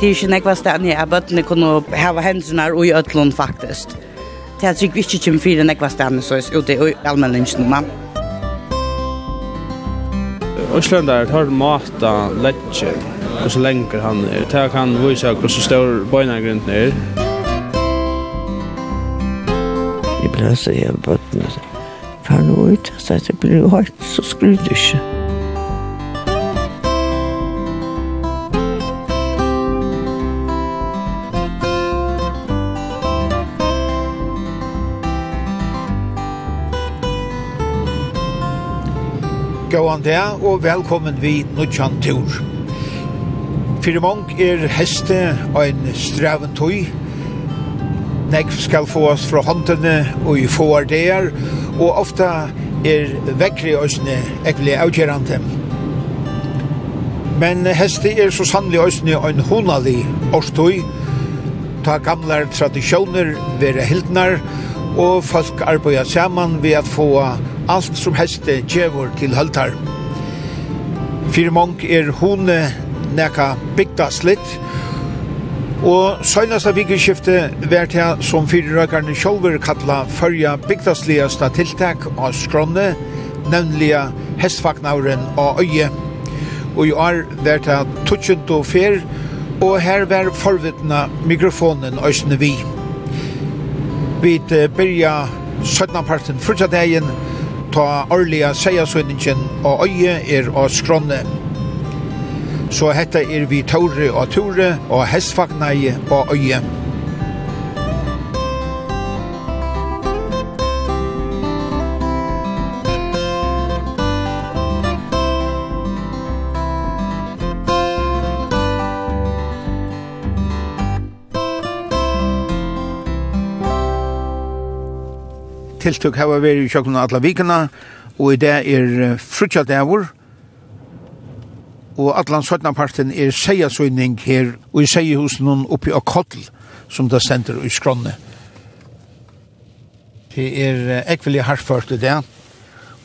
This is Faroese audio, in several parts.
Det er ikke nekva stedet jeg bøttene kunne hava hendene og i øtlån faktisk. Det er sikkert ikke kjem fire nekva stedet så er ute i allmennlingene. Øslandar tar mata letje og så lenger han er. Det kan vise hvor så stor bøynagrunden er. Jeg blir så hjemme bøttene. For nå ut, så det blir høyt, så skrur du ikke. Gåan der, og velkommen vi Nudjan Tur. Fyrir mong er heste ein streven tøy. Nekv skal få oss fra håndene og i få er der, og ofta er vekkri òsne ekvelig avgjerande. Men heste er så sannlig òsne en honalig årstøy, ta gamle tradisjoner, være hildnar, og folk arbeider saman ved at få alt som heste tjevor til høldtar. Fyrir mong er hon neka bygda slitt, og søgnasta vikeskifte vært her som fyrir røkarne sjolver kalla fyrja bygdasliasta tiltak av skronne, nemlig hestfaknauren av øye. Og i år vært her tutsjent og fer, og her vær forvittna mikrofonen øysene vi. Vi byrja søgnanparten fyrtja dagen, ta årliga seiersvinningen og øye er av skrånne. Så hetta er vi Tore og Tore og Hestfagnei og øye. tiltuk hava veri i kjøkken alla alle og i det er frutjad dævor, og allan søtna parten er seiasøyning her, og i seiehusen oppi av kottl, som det sender i skronne. Det er ekvelig harført i det,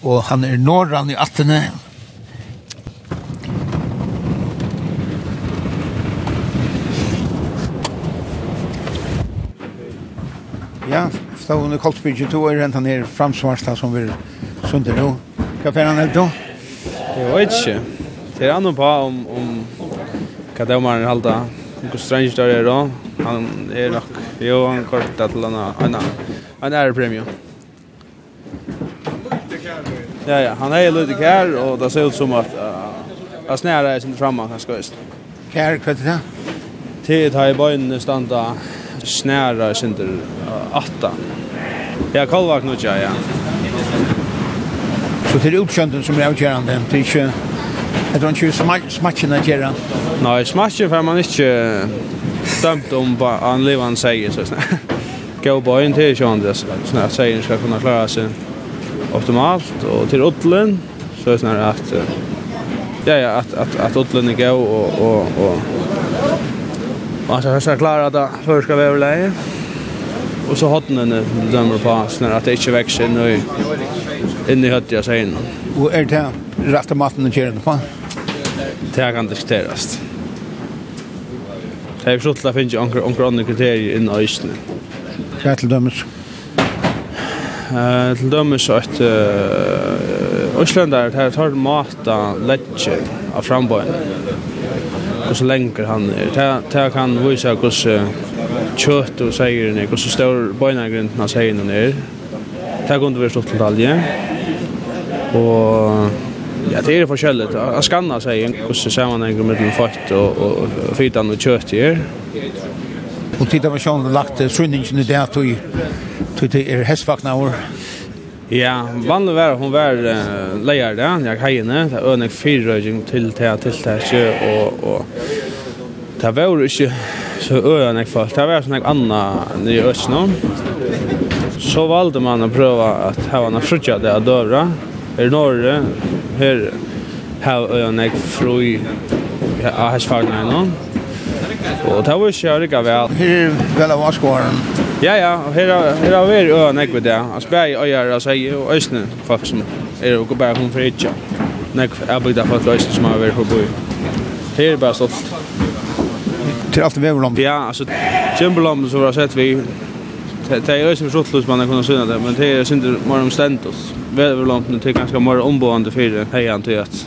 og han er norran i attene, Ja, stå under Kolsbygget to år rentan her framsvarsta som vi sunder nå. Hva fer han helt då? Jeg vet ikke. Det er annet på om, om hva det er halda. Hvor strange det er da. Han er nok, jo, han kortet til han er ærepremium. Ja, ja, han er litt kær, og det ser ut som at uh, att snära är sin framma kanske just. Kär, vad heter det? Tid har ju bara standa snära synder åtta. Ja, kallvak nu ja, ja. Så det till uppskönten som är avgörande, det är inte Jag tror inte smatchen att göra. Nej, smatchen får man inte dömt om vad han levan säger. Så Gå på en till sån att säger ska kunna klara sig optimalt. Och till Uddlen så är det att, ja, ja, att, att, att Uddlen är gå och, och, och Alltså jag ska klara att för ska vi överläge. Och så hade den dömer på så att det inte växer nu. In i hött jag säger. Och är det rätt maten och kärn på? Det kan diskuteras. Det är så att det finns ju ankar ankar andra kriterier in i Island. Vad till dömes? Eh till dömes att Island här tar mata lätt av frambojen hur så länge han är. Ta ta kan visa hur så kött och säger ni hur så stor bojnagrunten säger ni är. Ta kunde vi stått till detalje. Och Ja, det är forskjelligt. Jag skannar sig hur så en kusse sammanhänger mellan fett och och fitan och kött här. Och tittar man sjön lagt synningen i det att du till är hästvaknar Ja, vann var hon var uh, leier jag jeg heiene, det ønek fyrrøying til til til til og, og det var ikke så ønek folk, det var sånn jeg anna i Østnå. Så valde man å prøve at her var noe frutja det av døvra, i Norge, her her ønek frui av jag i nå. Og det var ikke rikka vel. Her er vel av varskåren, Ja, ja, her her har vi øen ekve det. Jeg spør i øyer og sier og øsne folk som er og bare hun for ikke. Nek er bygda folk og øsne som har vært på boi. Her er bare stått. Til alt veverlom? Ja, altså, kjemperlom som vi har sett vi, det er øsne for sluttløs man kunne synne det, men det er synder mer omstendos. Veverlompen er ganske mer omboende fyrir heian til at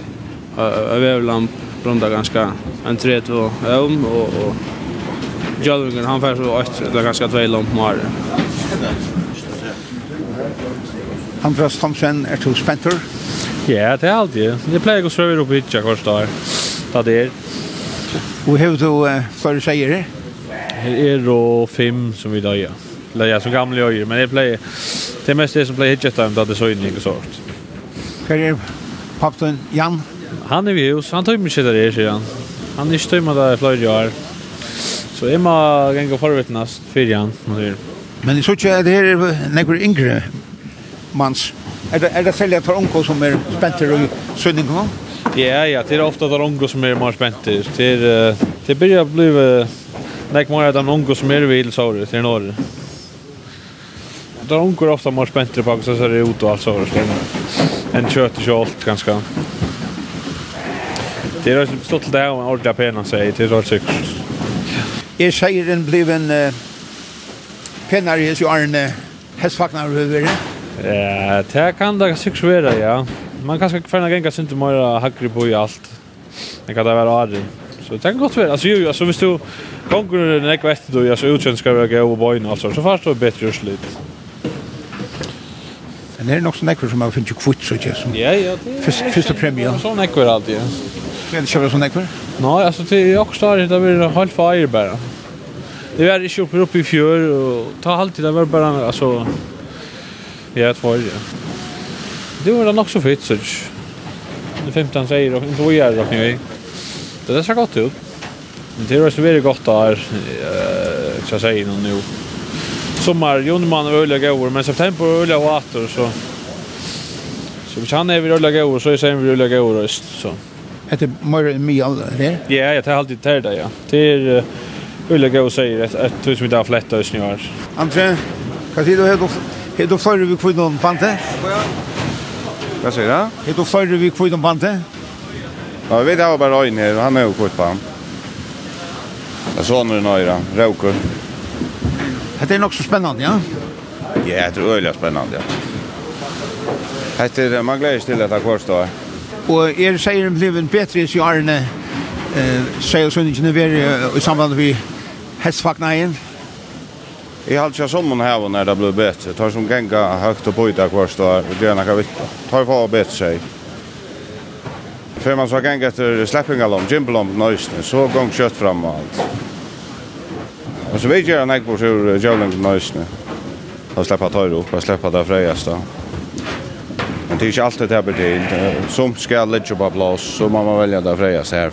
veverlomp brunda ganska en tredje og øvn og Jalvingen han får så åt det ganska två långt mer. Andreas Thomsen er to spenter? Ja, det är alltid. Det pleier å servera opp hitcha kvar där. Ta det. Och hur du för säger det? Det er då fem som vi døyer. Eller ja, som gamle øyer, men det pleier, det er mest det som pleier hitcha där da det så inne och sånt. Hva er papten Jan? Han er vi hos, han tar ju mycket der, sier han. Han er ikke tömmer där i flera år. Så jeg må gjenge forvittnast fyrir han. Men jeg tror ikke at det her er nekker yngre mans. Er det, er det selv at det er onko som er spenter i sønningen nå? Ja, ja, det er ofte at det er onko som er mer spenter. Det er, det blir å bli nekker mer at det er onko som er vil så det til Norge. Det er onko ofte mer spenter på hvordan det ser ut og alt så det. En kjøtt og kjølt, ganske. Det er stått til det og en ordentlig pena seg, det er så sikkert er seieren bliven uh, penare hes jo Arne hestfagnar over Ja, det kan det sikkert være, ja. Man kan ikke fjerne genga synd mer hakkri på i alt. Det kan det være arri. Så det kan godt være. Altså, jo, altså, hvis du konkurren er ikke etter du, altså, utkjent skal være gøy og bøyne, altså, så fast du er bedre just. Men er det nok sånn ekkur som har finnet kvitt, så ikke, som ja, ja, første premie? Ja, sånn ekkur alltid, ja. Er det ikke sånn ekkur? Nej, alltså det är också där det blir helt fire bara. Det var ju uppe uppe i fjör och ta alltid det var bara alltså ja, två år. Det var nog så fint, så. Det 15 säger och då gör det nu. Det där så gott ut. Det är så väldigt gott där. Eh, ska säga någon nu. Sommar, Jonman och Ulla går, men september och Ulla och åter så. Så vi kan även rulla går så är sen vi rulla går så heter Mörre Mial, det? Ja, jag tar alltid till det, ja. Det är Ulla Gå säger att att du som inte har flättat just nu här. Andre, vad säger du här då? då förr vi kvinnor om pante? Vad säger du? Här du förr vi kvinnor om pante? Ja, vi vet jag bara in här, han är ju kvitt på han. Jag såg nu några, råkor. Det är nog så spännande, ja? Ja, det är öliga spännande, ja. Det är, man gläds till detta kvarstår. Ja. Og er seieren blivet bedre i årene, eh, seier sunningene veri i samband med hestfagneien? Jeg har ikke sommen her når det blir bedre. Tar som genga høyt og bøyda hver stå, og er noe vitt. Tar for å bedre seg. Før man så genga etter sleppingalom, gymbalom, nøysene, så gong kjøtt fram og alt. Og så vet jeg han ikke på sur jævling nøysene. Da slipper jeg tøyre opp, jeg slipper det freieste. Men det är inte alltid det här betyg. Som ska lägga på plats så man må välja det fredaste det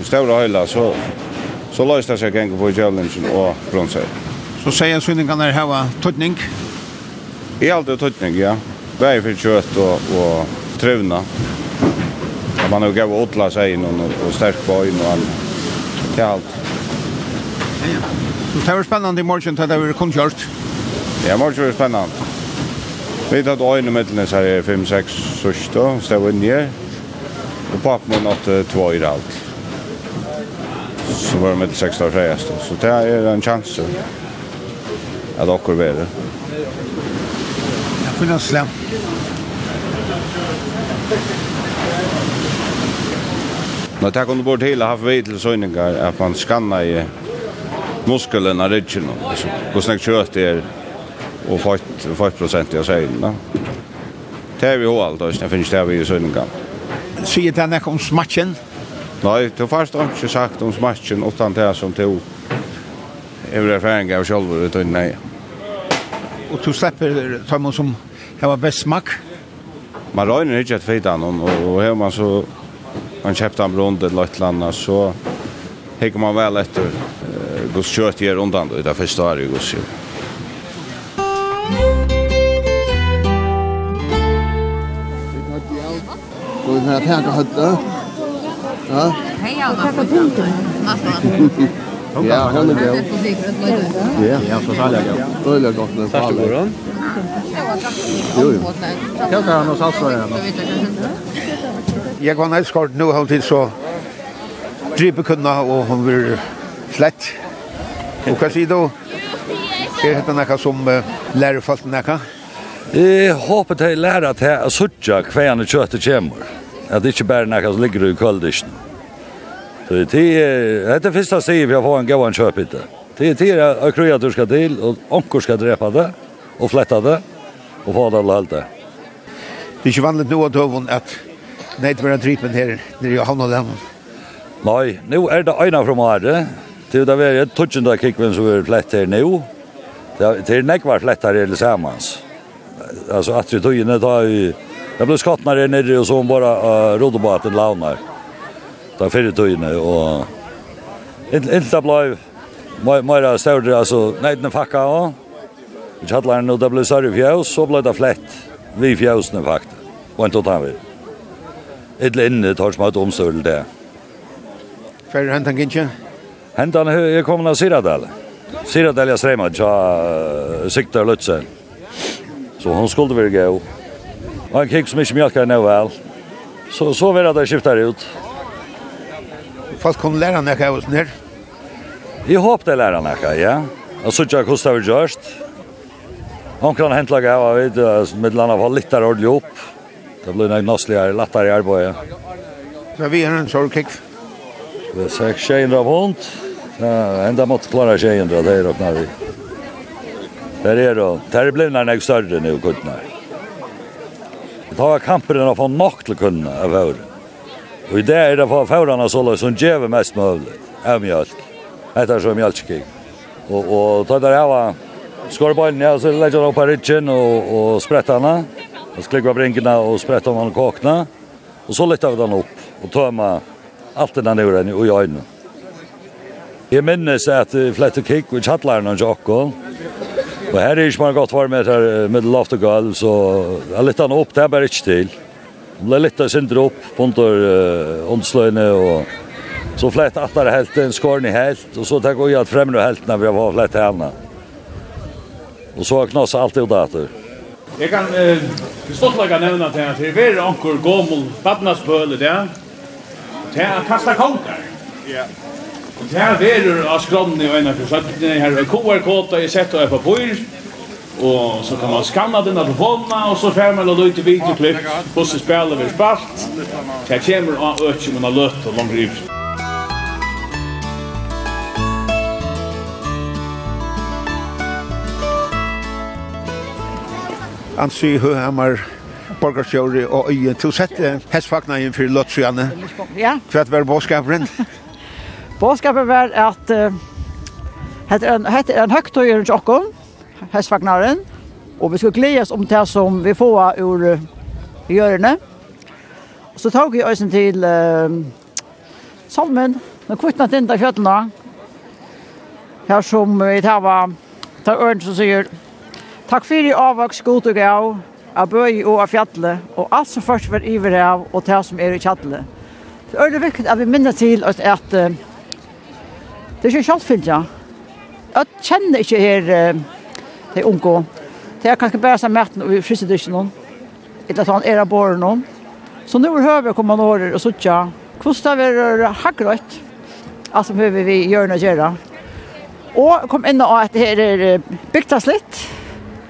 I stora höjla så, så löser det sig gänger på Javelinchen och bronser. Så säger synningarna här var tuttning? I allt är tuttning, ja. Bär för kött och, och trivna. Man har ju gav åtla sig in och, och stärk på in och allt. Det är allt. Ja, ja. Det var spännande i morgon till det var kundkört. Ja, morgon var spännande. Vi tatt øyne mittlenes her i 5-6 sørste, stod inn her. Og pappen min hatt två i alt. Så var det mittel 6 år sørste. Så det er en sjanse at dere vil det. Jeg finner noe slem. Nå tar hun bort hele haft vei til søgninger at man skanner i muskelen av ryggen. Hvordan jeg kjøter er og 40 prosent av seilene. Det er vi jo alt, og det finnes det vi i Sønninga. Sier det nekk om smatchen? Nei, det først har ikke sagt om smatchen, utan det som to er erfaring av sjølver ut og nei. Og du slipper dem som har best smak? Man røyner ikke et feit annen, og og har man så man kjøpte en rundt et eller annet, så hikker man vel etter uh, gos kjøtt gjør undan det første året i gos kjøtt. och den här pärkahötta. Ja. Hej alla. Ja, hon är bra. Ja, ja, så sa jag. Då gott med fall. Tack. Jo, jo. Jag kan ha salsa igen. Jag var nästan nu har tid så drippe kunna och hon blir flätt. Och vad säger du? Det heter något som lärfalt något. Eh, hoppet är lära att här sutja kvar när köttet kommer. At det ikke bare er noe som ligger i kvöldisjen. Så det er, det er første stedet vi har fått en gauan kjøp ikke. Det er det er krøy at du skal til, og onker skal drepe det, og flette det, og få det alle alt det. Det er ikke vanligt nå at høvun at neitverden tripen her, nere i havna dem. Nei, nå er det øyna fra Mare, til det er et tutsjenda kikven som er flett her nå. Det er nekvar flett her hele samans. Altså, at vi tog inn, det er Det blev skattnar där nere och så hon bara uh, rodde på bara den launar. Det Där förr tog och inte blev mer större alltså nej den facka ja. Vi hade lärn och det blev större fjäs så blev det flätt. Vi fjäsna faktiskt. Och inte tar vi. Ett länne tar smått omstöld det. För han tänker inte. Han han jag kommer att se det där. Siradal jag strämma ja siktar lutsen. Så hon skulle väl gå. Og en kikk som ikke mjölkar nå vel. Så, så vil jeg det skifter ut. Fast kunne lære han av oss nir? Jeg håper det lære han nekka, ja. Jeg synes ikke hvordan det var gjørst. Han kan hente laga av, jeg vet, med landa var litt der ordentlig opp. Det ble nek nassligere, lettere i arbeidet. Så vi er en sorg kikk. Det er 600 av hund. Ja, enda måtte klare tjejer av det er nok vi. Der er det, der er blivna nek større nu, kuttnar. Da var kampen å få nok til kundene av høyre. Og i det er det for førerne så løs som gjør mest mulig av mjølk. Etter så mjølkskig. Og, og ta der jeg var skorballen, ja, så legger jeg opp av rytjen og, og spretter henne. Og sklikker av brinkene og sprettene og kåkene. Og så lytter vi den opp og tømmer alt den nøyren i øynene. Jeg minnes at jeg flette kikk og kjattleren og tjokken. Og her er ikke man godt var med her med loft og gulv, så jeg lytter han opp, det er bare ikke til. Det ble litt av sindre opp under åndsløyene, og så flett atter helt, en skåren i helt, og så tenker jeg at fremre helt når vi har flett henne. Og så har knasset alt i dator. Jeg kan eh, stått lage nevna til at det er veldig anker gommel badnadsbøle der. Det er kasta konger. Ja. Og det her verur av skromni og eina søttene her er QR-kåta i sett og er på bøyr, og så kan man skanna den av telefonene, og så fer man og til videoklipp, hvordan spiller vi spalt, så jeg kommer av økje, men har løtt og langt ut. Ansi Høhammer, borgarsjøri og øyen, til å sette hestfagna inn for løtsjøene. Ja. Hva var båskaperen? Ja. Bådskapet var at uh, hette en, hette en høgtøyer til okken, hestvagnaren, og vi skulle gledes om det som vi får ur uh, hjørne. Så tok vi oss til uh, salmen, når kvittna til enda fjøttene, her som vi tar var, tar øren som sier, Takk fyrir i avvaks god og gav, av bøy og av fjallet, og alt som først var iver av, og det som er i kjallet. Det er veldig viktig at vi minner til at, at Det er ikke kjøltfyllt, ja. Jeg kjenner ikke her uh, de unge. Det er kanskje bare som maten og fryser det ikke noen. Eller han er av båren noen. Så nå hører vi kommer noen år og sutja. Hvordan er det hakkrøyt? Alt som hører vi gjør noe gjøre. Og kom inn og at det her er bygtas litt.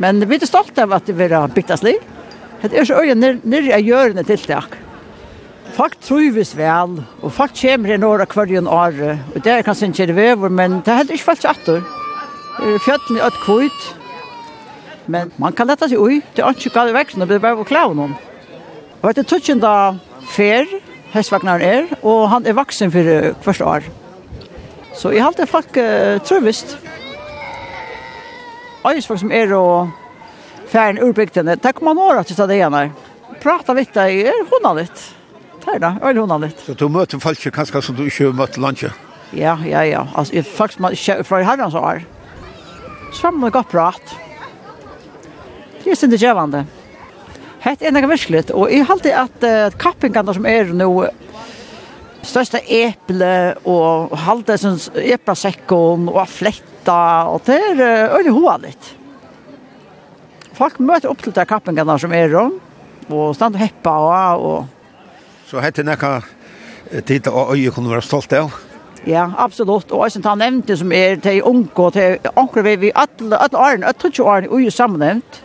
Men vi er stolte av at det er bygtas litt. Det er så øye nere av hjørnet tiltak. Folk trives vel, og folk kommer i nåra kvarjen åre, og det er kanskje ikke det vever, men det er heller ikke folk atter. Det er Fjøtten i et kvitt. men man kan lette seg ui, det er ikke galt i veksten, det er bare å klare noen. Og det er tøtjen da fer, hestvagnaren er, og han er vaksen for hvert år. Så jeg halte folk uh, trøvist. folk som er og færen urbygdene, det kommer man året til stedet igjen her. Prata litt, jeg er hundra litt det da, og hun har litt. Så du møter folk kanskje som du ikke møter landet? Ja, ja, ja. Altså, jeg, folk som ikke fra i herrens år, så har man godt prat. Det er sin det gjevende. Hett er noe virkelig, og jeg halte at uh, kappingene som er nå, største eple og halde sin eplasekken og fletta og det er øyne hoa litt. Folk møter opp til de kappingene som er om og stand og heppa og, og Så hette nekka tid og øye kunne være stolt av. Ja, absolutt. Og jeg han nevnte som er til unge og til anker vi vi alle, alle årene, tror ikke årene, og jo sammenhevnt.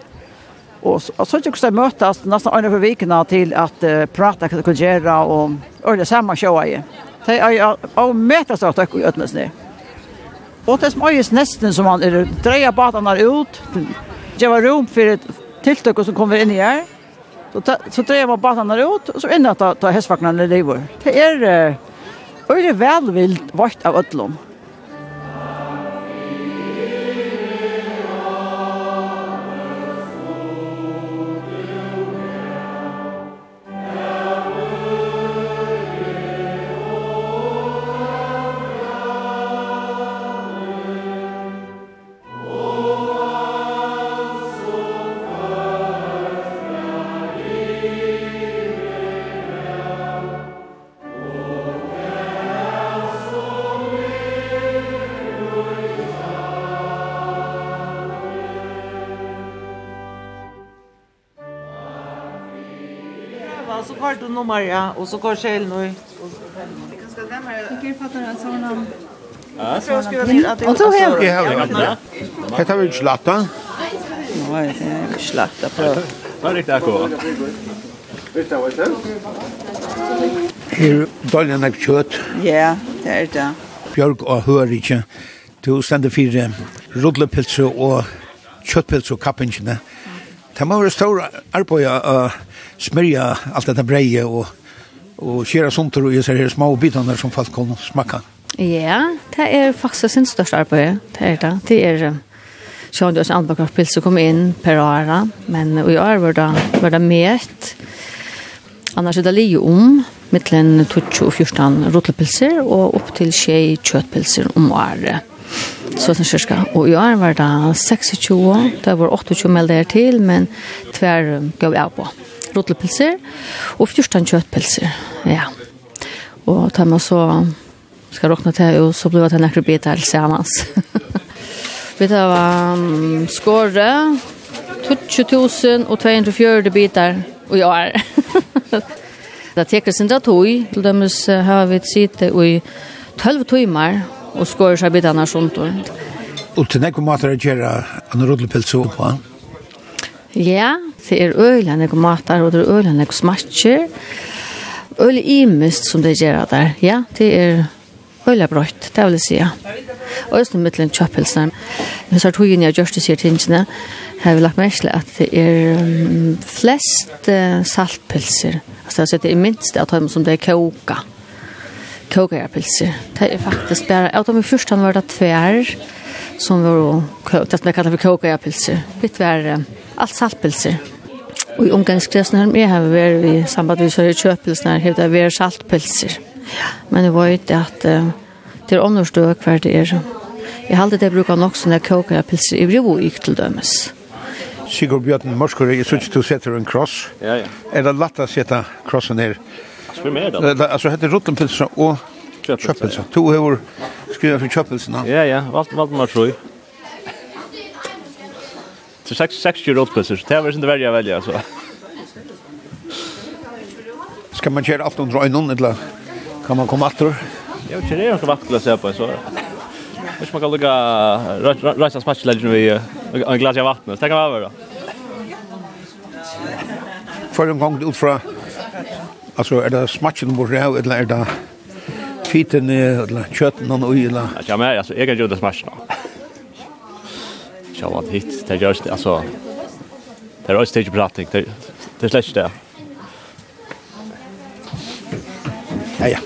Og, og så ikke så møtes nesten årene for vikene til at uh, prate hva det gjøre og ordne sammen sjøa i. Det er jo møtes av takk og ødnesne. Og det som øyes nesten som han er, dreier batene ut, det var rom for tiltøkker som kommer inn i her. Så, ta, så drev man batarna ut, och så enda ta, ta hästvagnarna hestvagnarna lever. Det er... Uh, Og det er velvilt vart av ødlom. har du nummer, ja, Og så går själen ut. Ikke fattar du att sådana... Ja, så ska vi att det... Och så här. Jag har inte. Hetta vi slatta. Nej, det är slatta på. Det där går. Vet du vad det är? Ja, det är det. Bjørg og hör ikke. Du stender för rullepilser og kjøttpils og kappingene. Det må være stor arbeid å smörja allt detta breje och och skära sånt och så här små bitarna som folk kan smaka. Ja, det är faktiskt sin största arbete. Det är det. Det är Sjön Dös Albakarpils som kom in per år, men i år var det, var det met. Annars är det lio om, mittlen 12 og 14 rotlepilser og opp til tjej kjøttpilser om året. Så sånn cirka. Og i år var det 26, det var 28 melder til, men tver gav jeg på rotlepilser og 14 kjøttpilser. Ja. Og tar man så ska råkna till och så blev det några bitar tillsammans. Vi tar um, skåre 20.240 bitar och jag är. det teker sin där tog. Till dömes har vi sitte i 12 timmar och skåre sig bitarna sånt. Och till näkva matar att göra en rodlepils på. Ja, det er øyne nek matar, og det er øyla nek smatjer. Øyla imist som det gjør der. Ja, det er øyla brøyt, det vil jeg si. Og just med en kjøppelsene. Men så har togjen jeg gjørst sier tingene, har vi lagt merke til at det er flest saltpilser. Altså det er minst av dem som det er koka. Koka er pilser. Det er faktisk bare, av dem i første var det tver, som var koka, det som jeg kallar for koka er pilser. Litt verre alt saltpilser. Og i omgangskretsen her, jeg har vært i samband med kjører kjøpelsen her, hevde jeg vært saltpilser. Men det var jo ikke at uh, det er omnårsdøk hver det er. Jeg halte det bruker nok sånne kåkere pilser i brevo gikk til dømes. Sigurd Bjørn Morskore, jeg synes du setter en kross. Ja, ja. Er det lett å sette krossen her? for mer da. Altså, heter Rottenpilser og Kjøpelser. To har skrivet for Kjøpelser. Ja, ja. Valdemar Trøy. Så 60 rådplasser, så det var inte värre att välja. Så. Ska man köra allt under ögonen eller kan man komma attor? Jag tror det är ganska vackert att se på. Så. Hvis man kan lukka røysa smatchleggen vi en glas av vattnet, så kan man være da. Før en gang ut fra, altså er det smatchen bort her, eller er det fiten, eller kjøtten, eller ui, eller? Ja, men alltså jag kan ju det smatchen matcha och att hit det görs alltså det är stage pratik det det släpps det. Ja ja.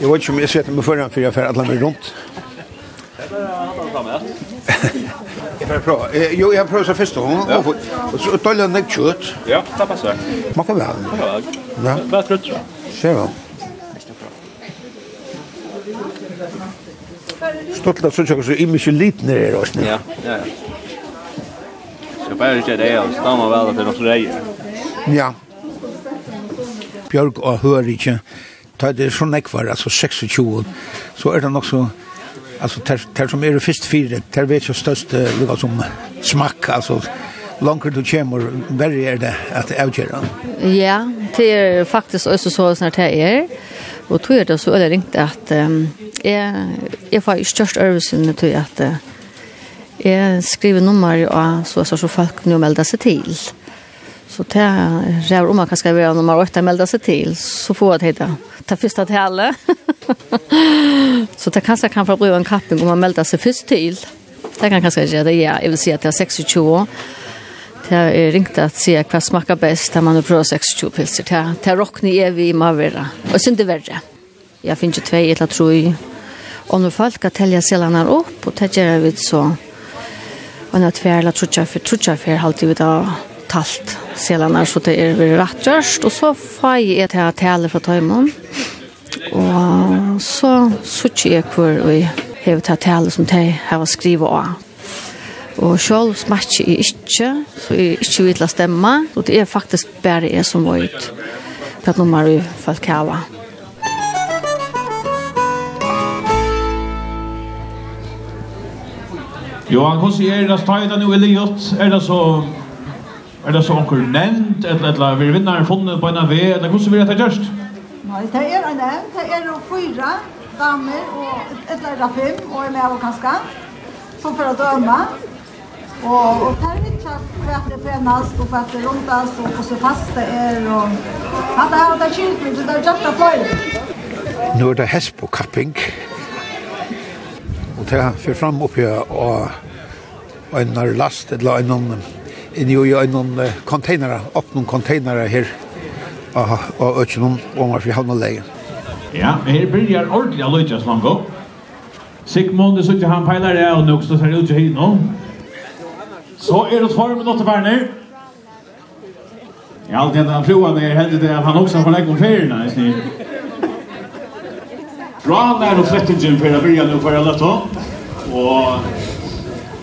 Jag vet inte om jag sätter mig föran för jag för alla mig runt. Jeg bara hade framme. Jag får prova. Jo, jag provar så först Og så tar jeg en kjøtt. Ja, det passar. Man kan väl. Ja. Vad tror du? Själva. stort att söka så mye liten är det också. Ja, ja. Så bara det där och stanna väl att det något reier. Ja. Björk og hör inte. Ta det så näck altså 26 så er det nok så alltså ter ter som är det först fyra ter vet jag störst lika som smack alltså longer du kommer very är det att avgöra. Ja, det är faktiskt också så snart det är. Og tog det så øyne ringte at um, jeg, jeg var i størst øvelsen til at uh, jeg skriver nummer og så, så, så folk nå melder seg til. Så det er om man kan skrive nummer 8 melder seg til, så får jeg det ta första alle. så det kanskje kan få bruke en kapping om man melder sig först till. Det kan kanske gjøre det, ja. jeg vil si att det är 26 år. Det er ringt at se hva smaker best, da man har prøvd 26 pilser. Det er råkne er vi i Mavera, og synd det verre. Jeg finner ikke tvei, eller tror jeg. Og når folk har tellet selene opp, og det gjør vi så, og når tvei, eller tror jeg, for tror jeg, for alltid vi da talt selene, så det er veldig rett gjørst, og så får jeg et her tale fra Tøymon. Og så sier jeg hvor vi har tatt tale som de har skrivet av. Og selv smakker jeg ikke, så jeg er ikke vil stemme. Og det er faktisk bare jeg som var ut på et nummer i Falkava. Johan, hvordan er det stedet nå i livet? Er det så Er det så onkur nevnt, eller, eller vil vinneren funnet på en av vei, eller hvordan vil det gjørst? Nei, det er en nevnt, det er fyra damer, og et eller fem, og en av og kanskje, som for å døme. Og og tar mitt kött för det brännas og för det rotas och, och så fast det är. Och, att det här har tagit det er gjort det flöjt. Nu er det häst på kapping. Og det för fram upp här och en last eller en in i en container, opp noen container her og og ikke noen om vi økjennom overfor leie Ja, men her byrjar ordentlig av løytja slango. Sigmund, det sitter han peiler det, og nok står her ute i høyden Så er det tvær minutter Werner. Jeg har alltid hatt froen er heldig det at han også får legge om ferien, jeg snir. Bra er og flettingen for å begynne å løtte. Og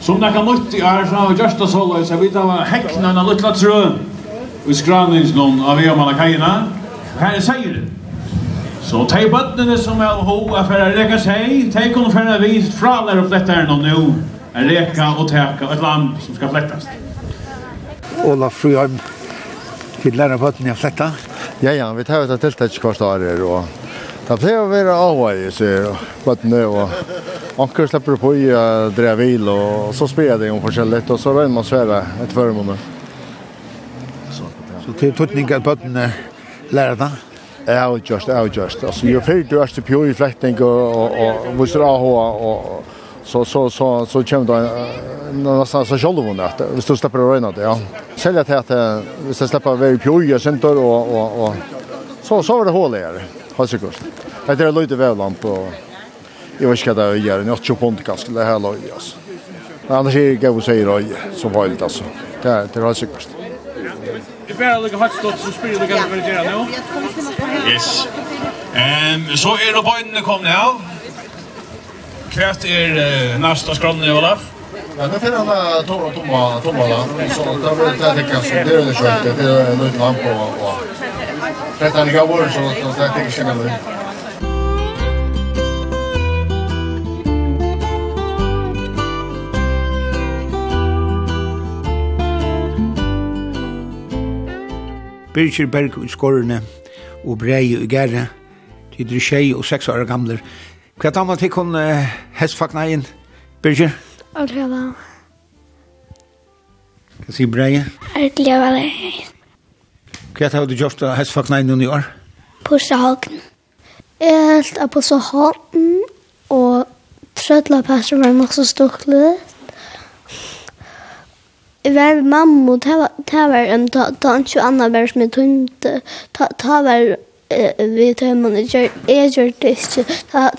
som det kan nytt i er fra Gjørsta Sola, så vidt av hekna en luttla trø i skraningsnån av Eomalakajina. Her er seieren. Så so, tei bøttene som er ho er for å rekka seg, tei kunne for å vise fra der og fletteren og nå en reka og teka, et land som skal flettast. Ola Fruheim, til lærer på at fletta. Ja, ja, vi tar ut av tiltak kvart året, og det pleier å være avvei, sier bøttene, og anker slipper på i å uh, drevil, og så spiller det om forskjellig, og så regner man svære et førmåne. Så til tøtning at bøttene lærer det? Ja, just, ja, just. Altså, jo fyrir du er til pjøy i fletting og, og, og, og, og, og, og, og, og så så så så kommer det nästan så själv hon att vi står släpper rena det ja sälja till att vi ska släppa very pure och sånt och och och så så var det hål där har sig kost det är lite väl lamp och jag vet inte vad det gör något chopont kanske det här låg alltså men annars är det vad säger jag så vilt alltså det är det har sig kost Det är lika hot stått som spelar vi väl nu. Yes. Ehm så är det på inne kom nu. Kvært er uh, nästa skrönne Olaf. Ja, det finner han tomma tomma tomma da. Så där vill jag tänka så det er det skönt. Det er en liten lamp og... Dette er ikke av våre, så det er ikke sig det. Birgir Berg i skorene og Brei i Gære, de er tjei og seks år gamle, Hva tar man til kun uh, hestfakna inn, Birgir? Orgleva. Hva sier Breie? Orgleva. Hva tar du gjort av hestfakna inn i år? Pussa hagen. Jeg helt av pussa hagen, og trødla passer var nok så stoklet. Jeg var med mamma, og det var en, det var en, det var en, det var det var var vi tar man gjør jeg gjør det ikke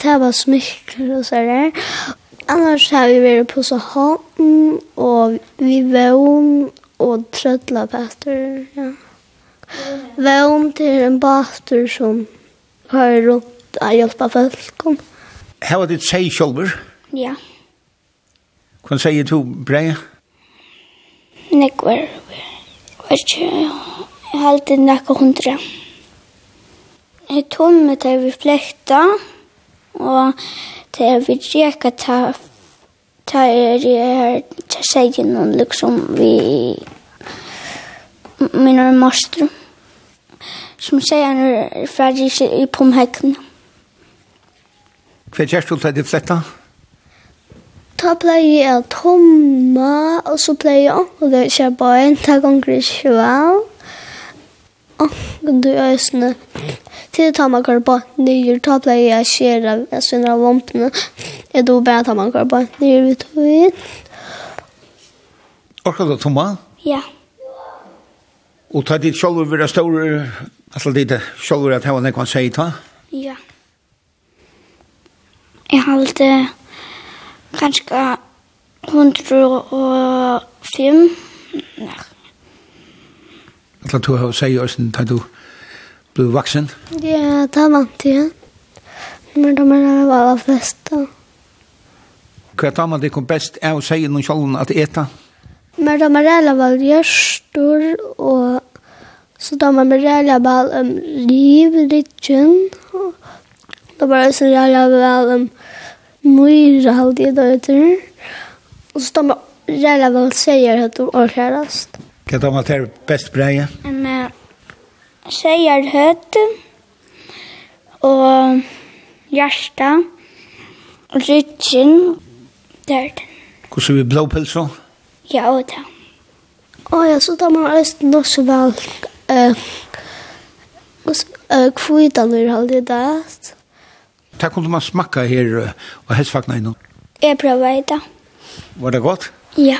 det var smykker og så der annars har vi vært på så hånden og vi vån og trødla pastor ja vån til en pastor som har rundt å hjelpe folk Her var det seg sjølver? Ja. Hva sier du, Breia? Nekvar, var ikke, jeg har alltid nekka hundre. Ja. Jeg tog med til vi flekta, og til vi reka til tar jag säger någon liksom vi min mina master som seg han er ferdig i pomhekken. Hva er gör du til det flätta? Ta play jeg tomma og så play jeg å det kör en ta om grisval anken du øsene. Til tar man kvar på nyer, ta pleier jeg skjera jeg svinner av vompene. Jeg do bare tar man kvar på nyer vi tog inn. Orker du, Toma? Ja. Og ta dit sjolv over det store, altså dit sjolv over at hva nek man ta? Ja. Jeg har vel det kanskje 105, nei, Alla du har seg oss da du ble vaksen? Ja, det er vant igjen. Men de er det var aller fleste. Hva tar man det kom best av å si noen sjålen at eta? Men de er det var gjørstor, og så de er det var om liv, rikken. De er det vel om myra, halvdige døyter. Og så de er det vel sier at de orkerast. Hva er det her best breie? Um, Seier høtt og hjärsta og rytsin der. Hvordan vi blåpilsa? Ja, og det. Og ja, så tar man også nok så vel kvitan ur halvdig det. Takk kunne man smakka her og helsfakna innom. Jeg prøver i dag. Var det godt? Ja.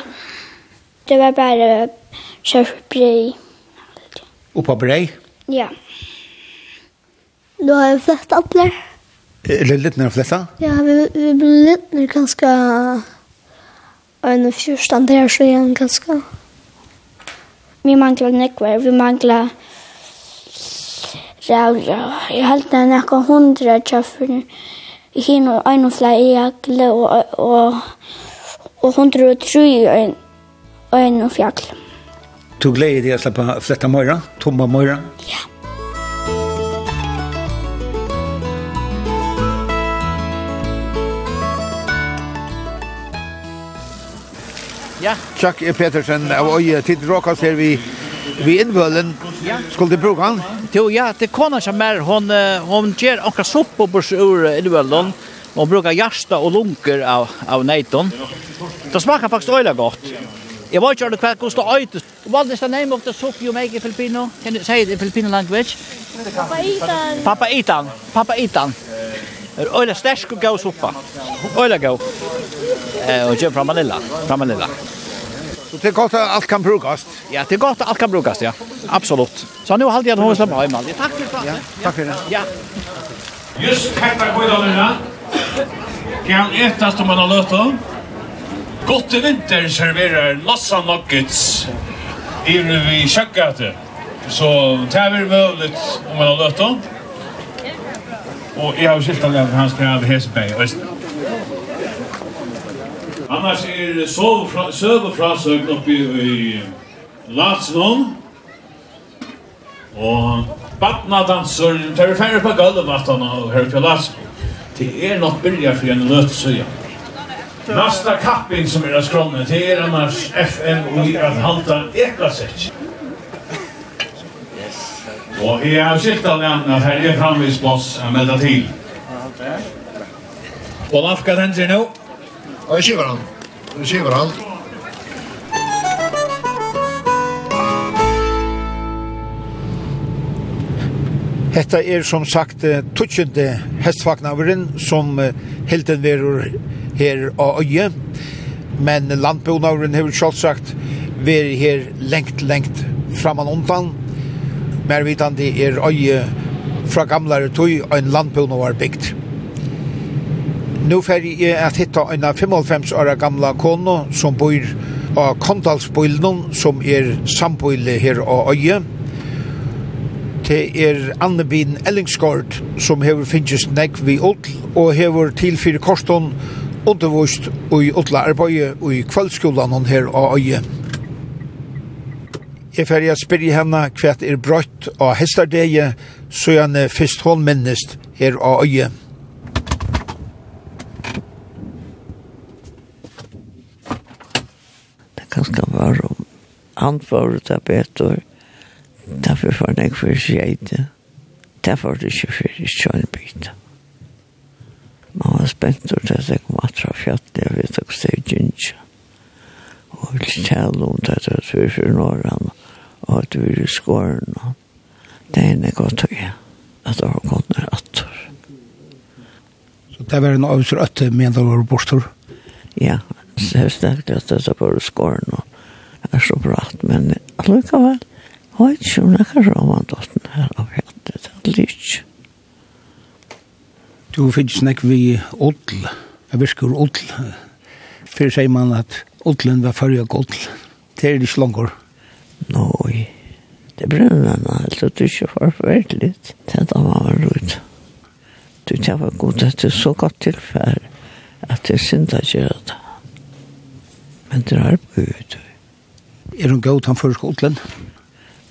Det var bare Kjørsbrei. Oppa brei? Ja. Nå har jeg flett alle. Er det litt nær fletta? Ja, vi, vi blir litt nær ganske... Og fyrstand der så igjen ganske... Vi mangler nekvar, vi mangler... Rævra, jeg held det er nekka hundra tjaffer. Hino, ein og flere i jakle, og, og, og hundra og tru i ein og fjall. Du gleder deg å slippe fletta Møyra, tomma Møyra? Ja. Ja. Chuck Petersen av Øye til Råkas her vi vi innvølen. Ja. Skulle du bruke han? Jo, ja, det kona som er, hon, hon gjør anka sopp på bors ur innvølen. Hon brukar hjärsta og lunker av, av neiton. Det smakar faktisk øyla godt. Jeg vet ikke hva kosta øytis. What is the name of the soup you make in Filipino? Can you say it in Filipino language? Papaitan. Papaitan. Papaitan. Er øyla stersk og gau suppa. Øyla gau. Eh, og kjem fra Manila. Fra Manila. Så det er godt at alt kan brukast? Ja, det er godt at alt kan brukast, ja. Absolutt. Så nu halte jeg at hun slipper hjem aldri. Takk for det. Ja, takk for det. Ja. Just hetta kvidalerna kan etas om man har løtta. Gott i vinter serverar Lassa Nuggets i vi kjøkketet. Så det er veldig mulig om man har løtt om. Og jeg har skilt av det for han skal ha Heseberg i Østen. Annars er søvefrasøkene oppe i Latsnån. Og Batna danser, tar vi færre på gulvet, og hører til Latsnån. Det er nok byrja for en løtesøya. Ja. Nasta kapping som er av skrånne det er annars FN og i at halta ekasett. Og jag har skilt av den at her er framvis boss att melda til. Och Lafka den nå? Og jeg skiver han. Jeg skiver han. Hetta er som sagt tutsjende hestvagnaverin som helten verur her av øye. Men landbonauren har selvsagt vært her lengt, lengt framan undan. Mer vitandi er øye fra gamlare tøy og en landbonaur bygd. Nå ferdig jeg at hitta en 55 år gamla kono som bor av Kondalsbøylen, som er sambøyle her av øye. Det er Annebin Ellingsgård som hever finnes negg vi åtl og hever tilfyrir koston undervist i utla arbeid i kvöldskolan her og øye. Jeg fer jeg spyrir henne hva er brøtt av hestardegi, så jeg først hånd minnest her av øye. Det kan skal være om antvaret av betor, derfor får jeg for skjeit det. Derfor er det ikke for skjønn bytte. Man var spent og det er kom atra fjatt, jeg vet ikke hva det er Og vi tæll om det er at vi er fyrir norran, og at vi er i skåren. Det er enn godt tøy, at det har gått ned atter. Så det var en avsur at det men det var bortur? Ja, så jeg snakket at det er bare skåren, og er så bra, men allukka vel, hva er ikke om det er om han dotten her av hjertet, det er litt Du finnes nek vi odl, jeg virker odl. Fyrir sier man at odlen var fyrir og odl. Det er ikke langer. Nei, det brenner meg, altså det er ikke forferdelig. Det er da var man. Du, tar var god, det er så godt tilfær at det er synd at gjøre det. Men det er på ut. Er hun god han fyrir odlen?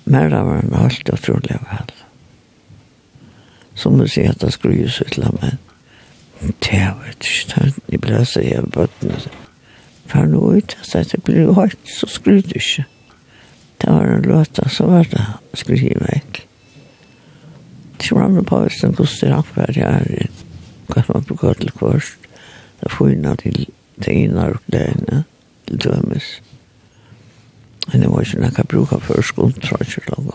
Men det var en alt utrolig vel som du sier at det skulle gjøres syssla men Det er vet ikke inte. Jag blev så jävla bötten. for nå ut, så att det jo hårt så skulle du ikke. Det var en låta så var det skrivväck. Det var med på hvis den koster han för det här. hva man bruker til kvart, Det får innan till det ena och det ena. Till dömes. Men det var ikke noe jeg bruker för skolen, tror jeg ikke inte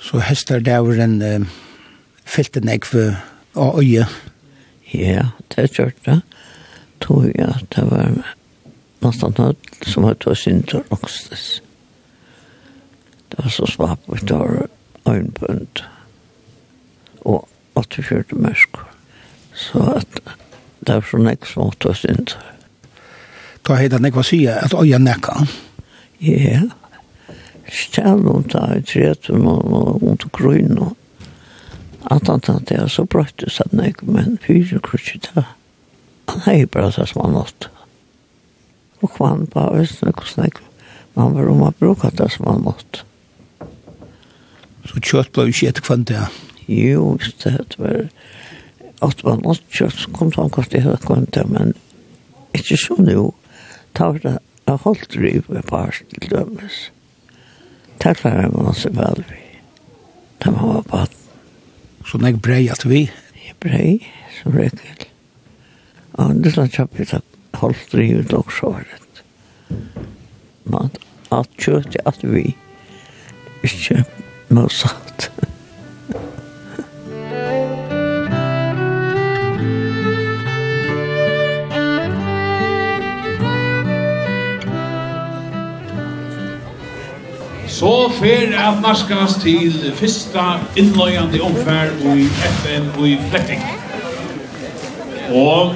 Så hester det var en fyllt en ekv av øye. Ja, det gjør det. Tror jeg at det var nesten alt som hadde vært synd til Roksnes. Det var så svap, og det var øynbønd. Og 84 mørk. Så at det var så nek som hadde vært synd til. Da heter det ekv å si at øye nekka. Ja, Stjæl om det i tretun og under og At han tenkte jeg så brøtte seg den ikke, men fyre krutsi ta. Han hei bra så som han åtte. Og kvann på avisen ikke snakk, men han var om å bruke det som han åtte. Så kjøtt ble ikke etter kvann det? Jo, det var at man åtte kjøtt, så kom han kvart i hele kvann det, men ikke så nå. Ta var det, jeg holdt driv med par til dømes. Det klarer man seg vel vi. Det var bare Så nek brei at vi? Jeg Brei, så brei til. Og det slags kjapp vi takk holdt drivet ut og så var det. Men at kjøtt at vi ikke motsatt. så fer at naskast til fyrsta innløyande omfær i FN og i Fletting. Og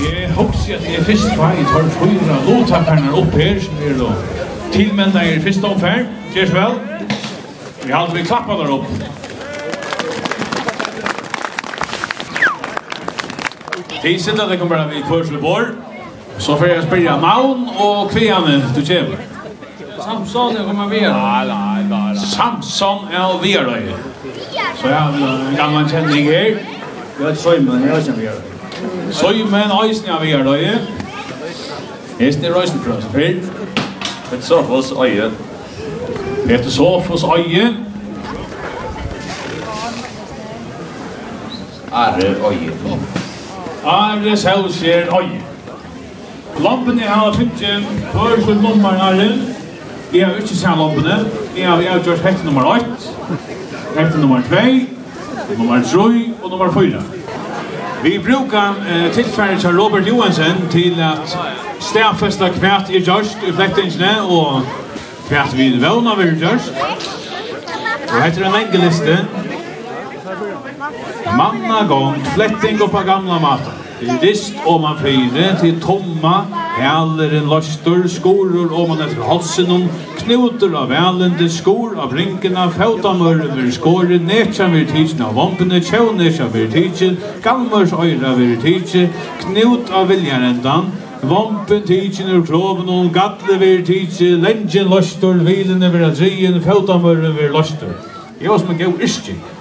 jeg håper at jeg fyrst var i tar fyra lovtakarna opp her som er da tilmelda i fyrsta omfær. Kjers vel. Vi har vi klappa der opp. Tid Tidsinda det kommer vi kvørsle bor. Så får jeg spyrja navn og kvianne du kjever. Samson er kommer vi. Nei, nei, nei. Samson er vi då. Så ja, en gammal känning här. Jag är Simon, jag känner vi. Simon Eisen är vi då. Eisen är Rosenkrantz. Ett så oss. öje. Et så hos öje. Arre øye. Arre selvskjer øye. Lampene har finnet en før som nummer arre. Jeg har ikke sett lampene. Jeg har, jeg har gjort hekte nummer 8, hekte nummer 2, nummer 3 og nummer 4. Vi brukar eh, tilfærdig til Robert Johansen til at stedfeste hvert er gjørst i flektingene og hvert vi vevner vi gjørst. Og heter en engeliste. Manna gong, fletting og på gamla maten rist om man fyre, til tomma, hæler en løster, skorur og man etter halsen om knuter av velende, skor av rinkena, fautamøren vir skåre, netsja vir tidsen av vampene, tjøvnesja vir tidsen, galmørs øyra vir tidsen, knut av viljarendan, Vampen tidsin ur kroven og gatle vir tidsi, lengen løstor, vilene vir adrien, fautamøren vir løstor. Jeg var som en gau iskik.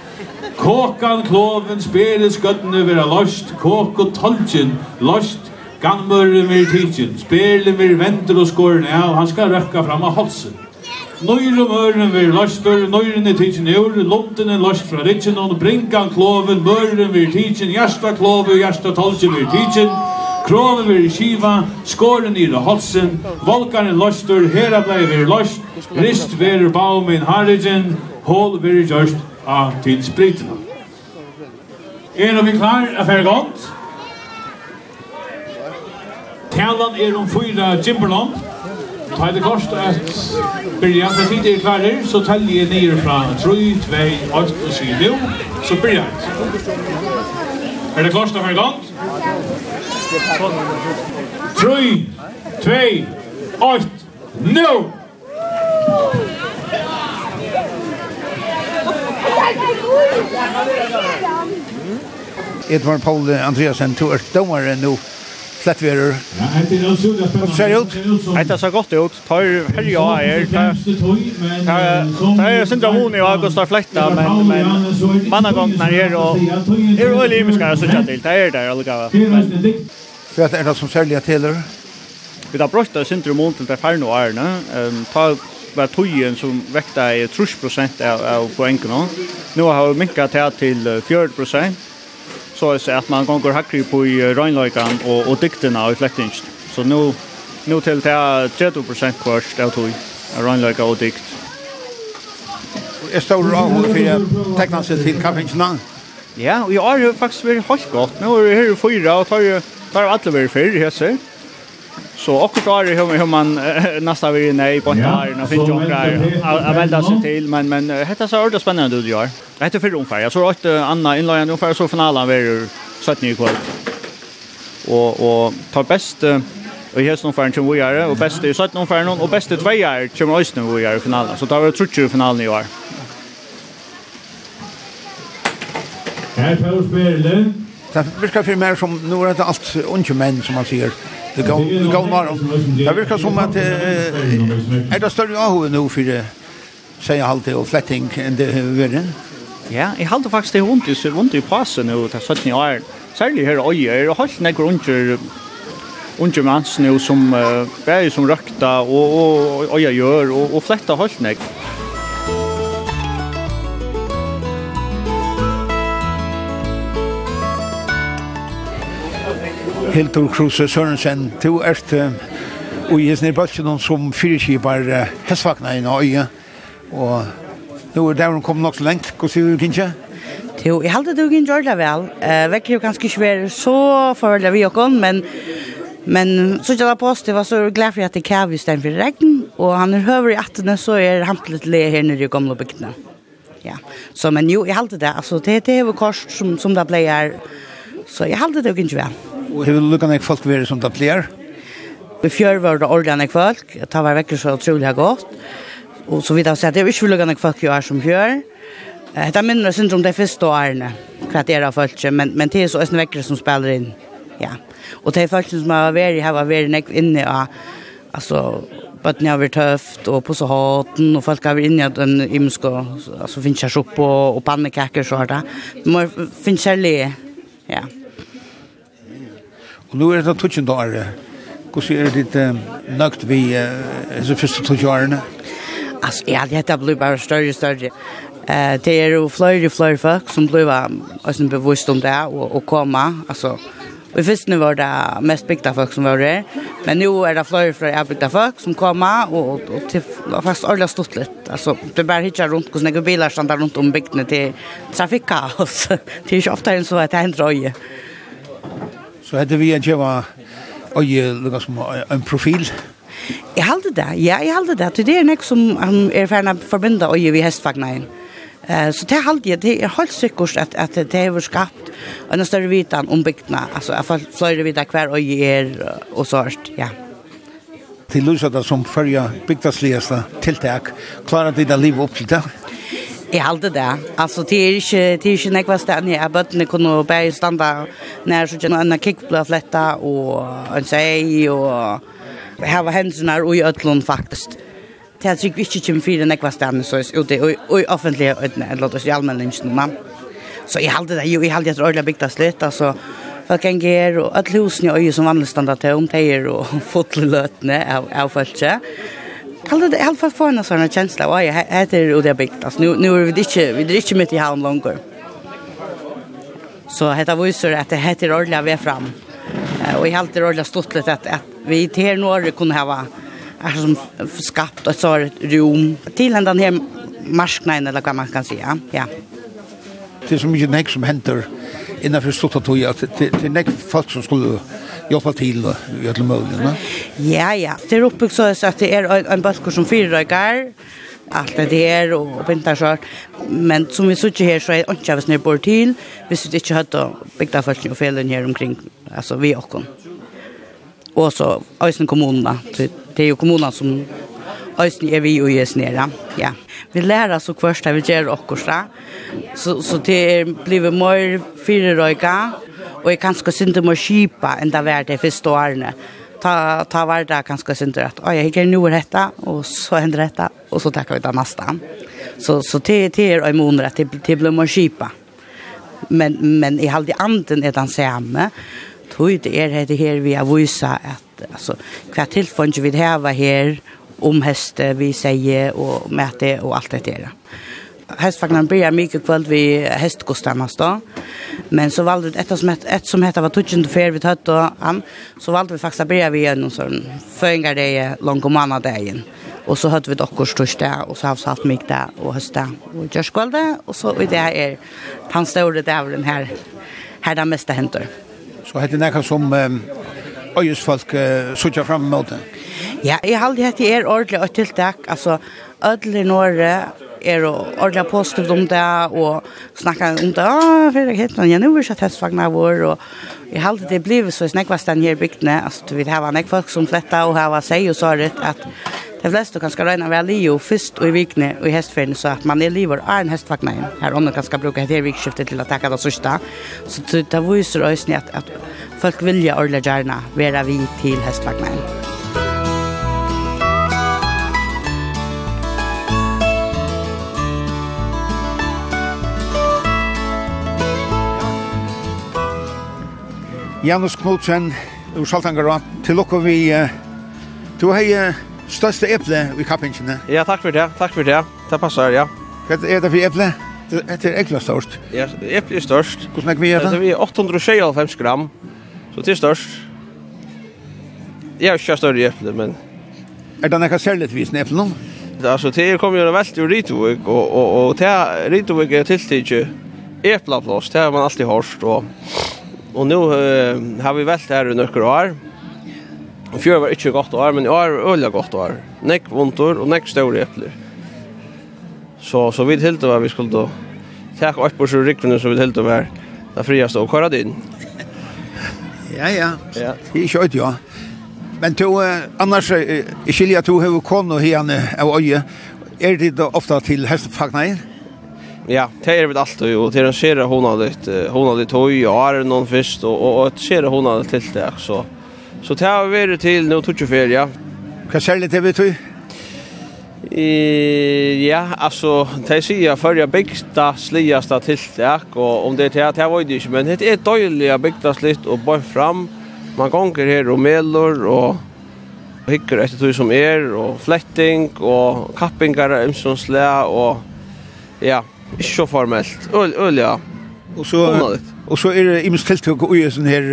Kåkan kloven spere skøttene vera lost, kåk og tolkjen lost, gammøren vir tilkjen, spere vir venter og skåren av, han skal røkka fram av halsen. Nøyr om øren vir lostbør, nøyren er tilkjen ur, lomten er løst fra ritjen, og brinkan kloven, møren vir tilkjen, hjärsta klove, hjärsta tolkjen vir tilkjen, Kroven vir skiva, skåren i halsen, volkaren lostur, hera blei vir lost, rist vir baumin harrigen, hol vir gjørst av til spritene. Er vi klar er ferdig godt? Talan er om fyra Jimberland. Ta det kost at byrja, for tid er klarer, så teller jeg nere fra 3, 2, 8 og 7, så byrja. Er det kost at ferdig godt? 3, 2, 8, 9! Edvard Paul Andreasen, to er dommere nå, Flettverer. Hva ser det ut? Nei, Det ser godt ut. Tar herja her. Det er syndromen i August av Fletta, men, men mannagången er her, og det er veldig imiskere å sitte til. Det er der, allega. Hva er det som særlig er til? Vi har brukt det syndromen til det ferne årene. Ta var tøyen som vekta i 30% av, av poengene. Nå har vi minket det til 40%, så er at man gonger hakri på i røgnløykan og, og dyktina i flektingst. Så nå, nå til det 30% kvart av tøy, røgnløyka og dykt. Er stål avhånd for å tekna seg til kaffingsna? Ja, og jeg har faktisk vært helt godt. Nå er det her fyra, og tar, tar alle vært fyrr, jeg ser. Så också det hur hur man nästa vi nej på där och finns ju där att välja sig till men men detta så ordas spännande du gör. Detta för ungefär. Jag tror att Anna inlagen ungefär så finalen blir 17 i kväll. Och och tar bäst Och här som fan som vi är och bäst är 17 ungefär någon och bäst är två är som oss nu vi är i finalen. Så tar vi tror ju finalen i år. Här får spela. Det virkar för mer som nu är det allt unga män som man ser. Det går det går var. Det virkar som att är det större av nu för det säger halt och flätting än det är Ja, jag håller faktiskt det runt så runt i passen och tar sånt ni är. Särskilt här och jag har hållt några grunder under mans nu som är som rökta och och jag gör och och flätta hållt några Hildur Kruse Sørensen, to er og i hesne bølgen som fyrkipar hestvakna i nøye, og nå er der hun kom nok så lengt, hva sier du kanskje? Jo, jeg halte det jo ikke gjør det vel. Eh, vekker jo kanskje ikke være så forholdet vi og men Men så jag var det var så glad för att det kav just den för regn och han är höver i attene så är han litt le här nere i gamla bygden. Ja. Så men jo jag hade det alltså det det är kors som som det blir så jag hade det inte väl. Og hur lukar nek folk vere som det blir? Vi fjør var det ordentlig folk, det var vekker så utrolig godt. Og så vidt jeg har det er ikke lukar nek folk jo er som fjør. Det minner synd om det første årene, hva det er av folk, men, men det er så en vekker som spiller inn. Ja. Og det er folk som har vært, har vært nek inne av, altså, bøtten har vært tøft, og på så haten, og folk har vært inne i den imenske, altså finnes jeg sopp og, og pannekaker, så har det. Man finnes jeg ja. Og nu er det tusen dager. Hvordan er det litt nøgt vi disse første tusen årene? Altså, ja, dette blir bare større og større. Uh, det er jo flere og flere folk som blir også bevisst om det og, og kommer. Altså, i første var det mest bygda folk som var der, men nu er det flere fra bygda folk som kommer, og, og, og til, faktisk ordentlig stått litt. Altså, det er bare hittar rundt hvordan jeg biler stander rundt om bygdene til trafikkaos. det er ikke ofte enn så at det er en drøye. Så hade vi en tjeva och ju lukka som en profil. Jag hade det. Ja, jag hade det. Det är något som han är färna förbinda och ju vi hästfagnajen. Eh så det har jag det är helt säkert att att det har skapat en större vitan om bygdena. Alltså i alla fall flöjde vi kvar och ger och sårt, ja. Till Lusada som förja bygdasligaste tilltag klarar det att leva upp till det. Jeg halte det. Altså, det er ikke, det er ikke nekva stedet jeg bøttene kunne bare standa nær så kjennom en kikk ble fletta og en seg og hava hendene og i øtlån faktisk. Det er sikkert ikke kjem fire nekva stedet så er ute og i offentlige øtene, eller låt oss i allmennlingen. Så jeg halte det, jo, jeg halte det ordentlig bygda slitt, altså. Folk en ger og alle husene i øye som vanlig standa til om, de er og fotleløtene av, av folket. Kallar det i alla fall få en sån här känsla. Oj, här är det Odia Bikt. Alltså, nu, nu är vi inte, vi är inte mitt i havn långt. Så heter visar att det heter ordentliga vi är fram. Och jag har alltid ordentligt stått lite att, att vi till här några kunde ha är som skapt ett sådant rum. Till den här marsknaden eller vad man kan säga. Ja. Det är så mycket nek som händer innanför stått att det är nek folk som skulle hjälpa till i alla möjligheterna. Ja, ja. Det er oppbyggt så at det er en, en bølger som fyrrøyger, alt det der og, och pintar så. Men som vi sitter her, så er det av oss vi bor til, hvis vi ikke hadde bygda først og felen her omkring, altså vi og Och Og så Øysen kommunene. Det er jo kommunene som Øysen er vi og gjøres nere. Ja. Vi lærer så først at vi gjør okkursa. Så, så det er blivet mer fyrrøyger, og jeg kan skal synte mer kjipa enn det var det første årene. Ja ta ta var det kanske synd rätt. Ja, jag gick nu är detta och så händer detta och så tackar vi det nästa. Så så det det är i månader att det blir man skipa. Men men i halde anden är den samma. Tror det är det här vi har visa att alltså kvar tillfång vi det här var här om häste vi säger och mäte och allt det där hästvagnarna började mycket kväll vid hästgostarnas då. Men så valde vi ett som hette, ett som heter var Tutschen Fer vid Hött och han. Så valde vi faktiskt att börja vid en sån föringar det långt om andra dagen. Och så hade vi dock största och så har vi haft mycket där och hösta och görskvälde. Och så i det här är han stora den här. Här där mesta händer. Så heter det näka som um, öjesfolk uh, suttar fram emot det? Ja, jag har alltid hette er ordentligt ett tilltak. Alltså, ödlig norr er og ordentlig positivt om det, og snakker om det, ja, for jeg heter hittar en gjennomvurs av testfagene vår, og jeg har alltid det blivet så snakvast den her bygdene, altså du vil hava nek folk som fletta og hava seg og svaret, at de fleste kan skal røyne vel i jo først og i vikene og i hestferien, så at man er livet er en hestfagene her ånden kan skal bruke et her vikskiftet til å takke det sørste, så det viser også at, at folk vilja ordentlig gjerne være vi til hestfagene inn. Janus Knudsen ur Saltangara til lukka vi uh, du hei største eple i kappingen Ja, takk for det, takk for det det passar, ja Hva er det for eple? Det er ekla størst Ja, eple er størst Hvordan er vi er det? Det er 825 gram. Så det er størst Jeg har ikke større eple, men Er det nekka særlig vis eple nå? Altså, det kommer ju en väldigt ur Ritovik og, og, og, det Ritovik er tilltidigt äplaplats. Det har man alltid hørst og Og nå uh, har vi velt her i nøkker år. Fjør var ikke godt år, men i år var øyelig godt år. Nekk vondtor og nekk større epler. Så, så vi tilte var vi skulle ta opp på sju rikvene så vi tilte var det frieste og kåret inn. Ja, ja. ja. Det er kjøyt, ja. Men to, uh, annars, i skilja to vi kon og hene av øye, er det ofta til hestefagneir? ja, det er väl allt och det är en skärra hon har lite hon har lite höj och är någon först och och ett skärra hon har till där så så det har vi till nu tog ju fel ja. Vad skall det vi tog? Eh ja, alltså det för jag förra bästa sligaste tilltäck och om det är det var det inte men det är dåliga bästa slitt och bara fram man gånger här och mellor och hikker etter tog som er, og fletting, og kappingar av ymsonsle, og ja, Ikke så formelt. Øl, øl, ja. Og så, og så er det imens tiltak og gjør sånn her,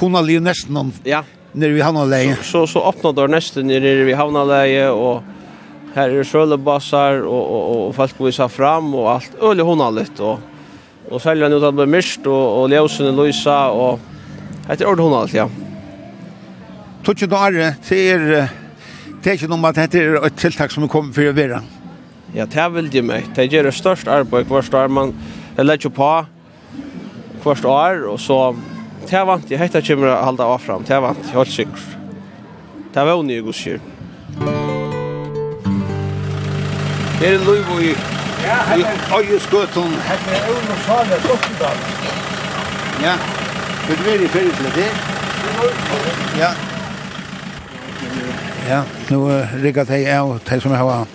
hun har livet nesten noen. ja. nere vi havnaleie. Så, så, så åpnet det nesten nere vi havnaleie, og her er sølebassar, og, og, og, og folk viser fram, og alt. Øl, hun har litt, og, og selger han ut at det blir mist, og, og ljøsene løsa, og etter ordet hun har litt, ja. Tutsi da er det, det er, det er ikke noe med at dette er et tiltak som er kommet for å være. Ja. Ja, det vil de meg. Det gjør det største arbeid hvert år. Man legger på hvert år, og så det er vant jeg. Hette kommer å holde av frem. Det er vant jeg, helt sikkert. Det var unnig god skjør. Det er lov i Øyeskøtten. Hette er unnig salen, Sottendal. Ja, vil du være i ferie til det? Ja. Ja, nu riggar jeg av, det som jeg har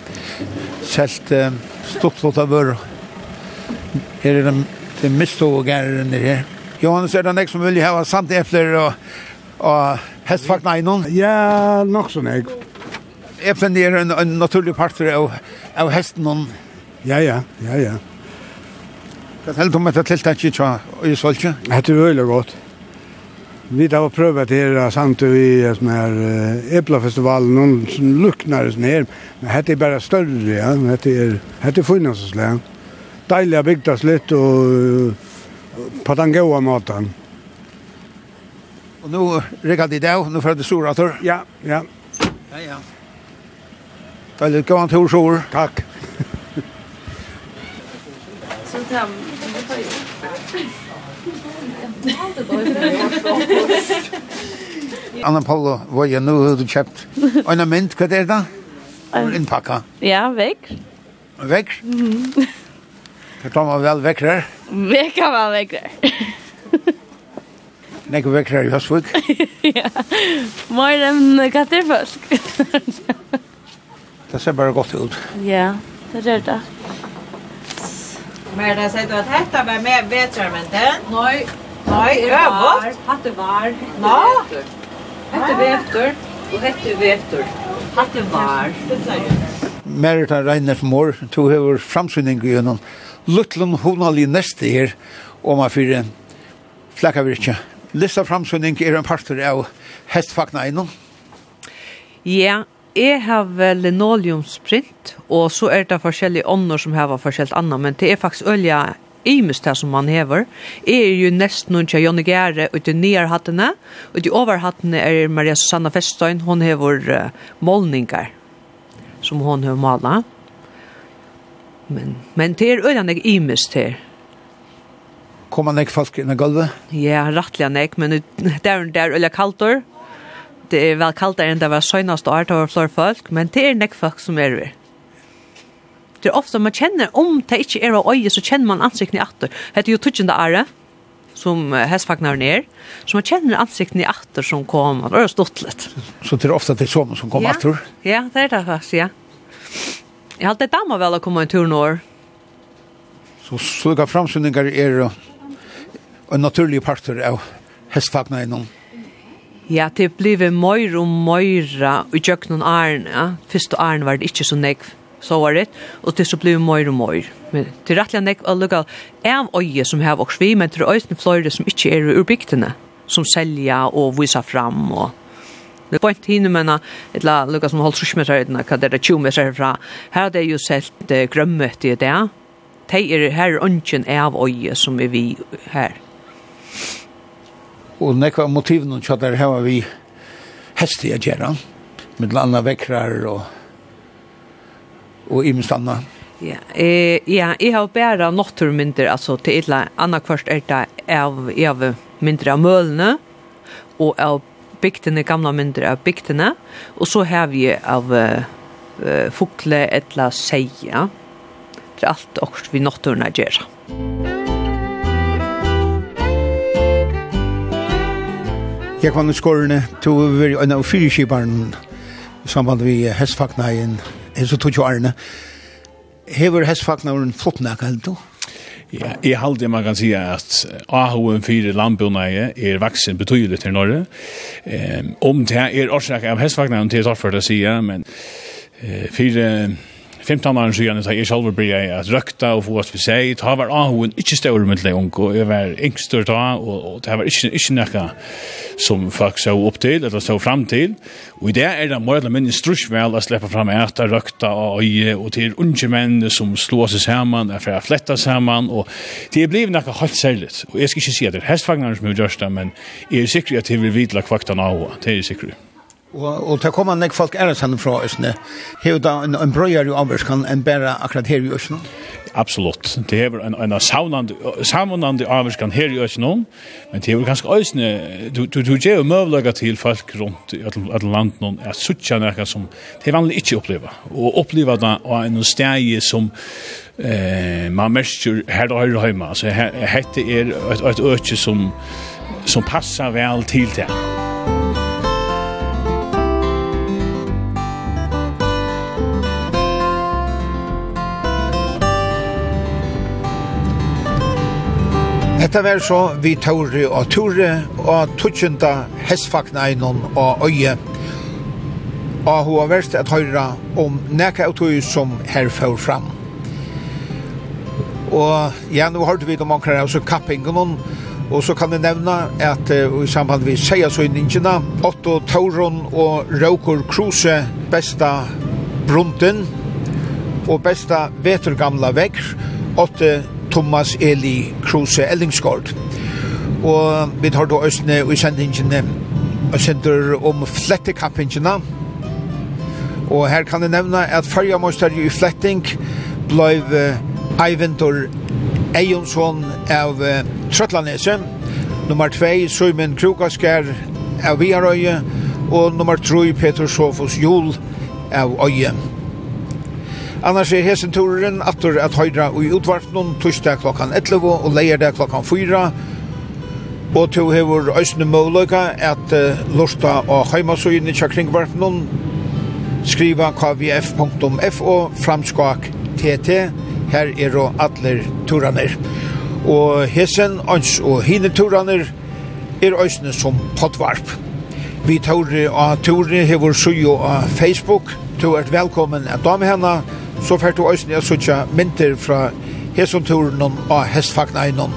selt eh, stortflott av vører. Her er de, de mistog og gærer under her. Johannes, er det nek som vil ha samt epler og, og hestfakna innom? Ja, nok sånn jeg. Eplen er en, en naturlig parter av, av hesten noen. Ja, ja, ja, ja. Hva heldt om etter tiltakket i Solkje? Det er veldig godt. Vi har prövat det här vi vid sån här Eplafestivalen, noen som lucknar sånn her, Men dette er bare større, Ja. dette er, dette er funnet så funnits Deilig å Dejliga byggdas lite och på den gode maten. Og nå rikker de deg, nå får du stora tur. Ja, ja. Ja, ja. Deilig, gå an til Sjor. Tack. Så tämmer. Anna Paula, vad jag nu har du köpt? En mint, vad är det? En pakka. Ja, väck. Väck? Mm. Det tar man väl väck där? Väck kan man väck där. Nek väck där i Hösvik? Ja. Mer än katterfölk. Det ser bara gott ut. Ja, det gör det. Men det säger du att detta var mer bättre men det? Nej, Nei, var. Hatt var. Nå? Hette vetur. Og hette vetur. Hatt var. Merita Reiner mor, to hever framsynning gjennom Lutlund Honali neste her, og man fyrir flakkavirkja. Lista framsynning er en parter av hestfakna innom. Ja, Jeg har linoleumsprint, og så er det forskjellige ånder som har forskjellige annet, men det er faktisk ølja imist det som man hever, er jo nesten noen til Jonny Gjære ut i nærhattene, ut i overhattene er Maria Susanna Festøyn, hon hever uh, målningar, som hon hever malet. Men, men det er øyne jeg imist her. Kom han ikke folk inn i gulvet? Ja, rettelig han ikke, men det er der øyne kaltor. Det er vel kaltor enn det var søgnast år, det var flere folk, men det er nek folk som er vi det er ofta man kjenner, om det ikke er av øye, så kjenner man ansikten i atter. Det er jo tutschende are som hestfagnar ner så man kjenner ansikten i atter som kom och det stått litt. Så det er ofta det som som kommer ja. atter? ja, det er det faktisk, ja. Jeg har alltid damer vel å komme en tur nå. Så såga framsynningar er en naturlig parter av hästfagnar innom? Ja, det blir mer og mer i jøkken og ja. Først og Arne var det ikke så nekv så var det og det så blir mer og mer. Men til rettelig nek var lukka av øye som har vokst vi, men til øyne fløyre som ikke er ur bygdene, som selja og visa fram og Det var ikke hinne, men et la lukka som holdt sushmeter i denne, hva det er 20 meter herfra. Her hadde jeg jo selt grømmet i det. Det er her ønsken av øye som er vi her. Og nekva motivene kjadder her var vi hestige gjerra, med landa vekrar og og i. Ja, eh, ja, jeg har bare naturmynder, altså til et eller annet kvart er det av, av mynder av mølene, og av bygtene, gamla mynder av bygtene, og så har vi av uh, fukle eller seia. Det er alt også vi naturene gjør. Jeg I skårene til å være en av fyrkjibaren, samband vi hestfaknaien, er så tog jo Arne. Hever hestfagnaren flott nekka helt du? Ja, jeg halde man kan si at AHUN 4 landbjørnæg er vaksen betydelig til Norge. Um, om det er årsak av hestfagnaren til Torford å si, men uh, fire 15 år siden så jeg selv ble jeg at røkta og få oss vi seg. Det var ahoen ikke større med det unge, og jeg var yngster da, og det var ikke, ikke noe som folk så opp til, eller så fram til. Og i det er det mer eller mindre strusvel å slippe fram etter røkta og øye, og til unge menn som slår seg sammen, er for å flette sammen, og det er blivet noe helt særlig. Og jeg skal ikke si at det er hestfagneren som er gjørst det, men jeg er sikker at jeg vil vidla kvakta av, det er jeg sikkert. Og, og til kommer nek folk er sann fra Østene. Hever da en, en brøyer i avvarskan enn bare akkurat her i Østene? Absolutt. Det er en, en samvunande avvarskan her i Østene, men det er ganske Østene, du, du, du gjør jo møvlaga til folk rundt i alle landen, at suttja nekka som det er vanlig ikke oppleva. Og oppleva det av en steg som eh, man merker her og her hjemme. Altså, hette er et, et øke som, som passar vel til det. Hetta var så vi Tore og Tore og tøkjenta hestfakna einon og Øye og hun har vært at høyre om nækka av tog som her får fram. Og ja, nå hørte vi om akkurat også kappingen og så kan jeg nevne at uh, i samband med Seiersøyningene, Otto Tauron og Raukur Kruse, besta brunten og besta vetergamla vekk, Otto Thomas Eli Kruse Ellingsgård. Og vi tar då østene og i sendingene og sender om flettekappingene. Og her kan jeg nevne at fargermøster i fletting blei Eiventor Eionsson av Trøtlanese, nummer 2 Søymen Krokaskær av Viarøye, og nummer 3 Peter Sofos Jol av Øye. Annars er hesenturen atur at høyra og i utvartnum torsdag klokkan 11 og leierdag klokkan 4. Og to hevur øysne møløyka at uh, lorta og heimasøyen i kringvartnum skriva kvf.fo framskak tt her er og atler turaner og hesen ans og hine turaner er øysne som potvarp vi tåre og tåre hevur sujo av Facebook. To er velkommen at dame henne så fært du òsne jeg sutja mynter fra hesonturen og hestfagneinen.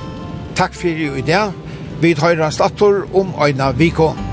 Takk fyrir i dag. Vi tar en stator om Øyna vikån.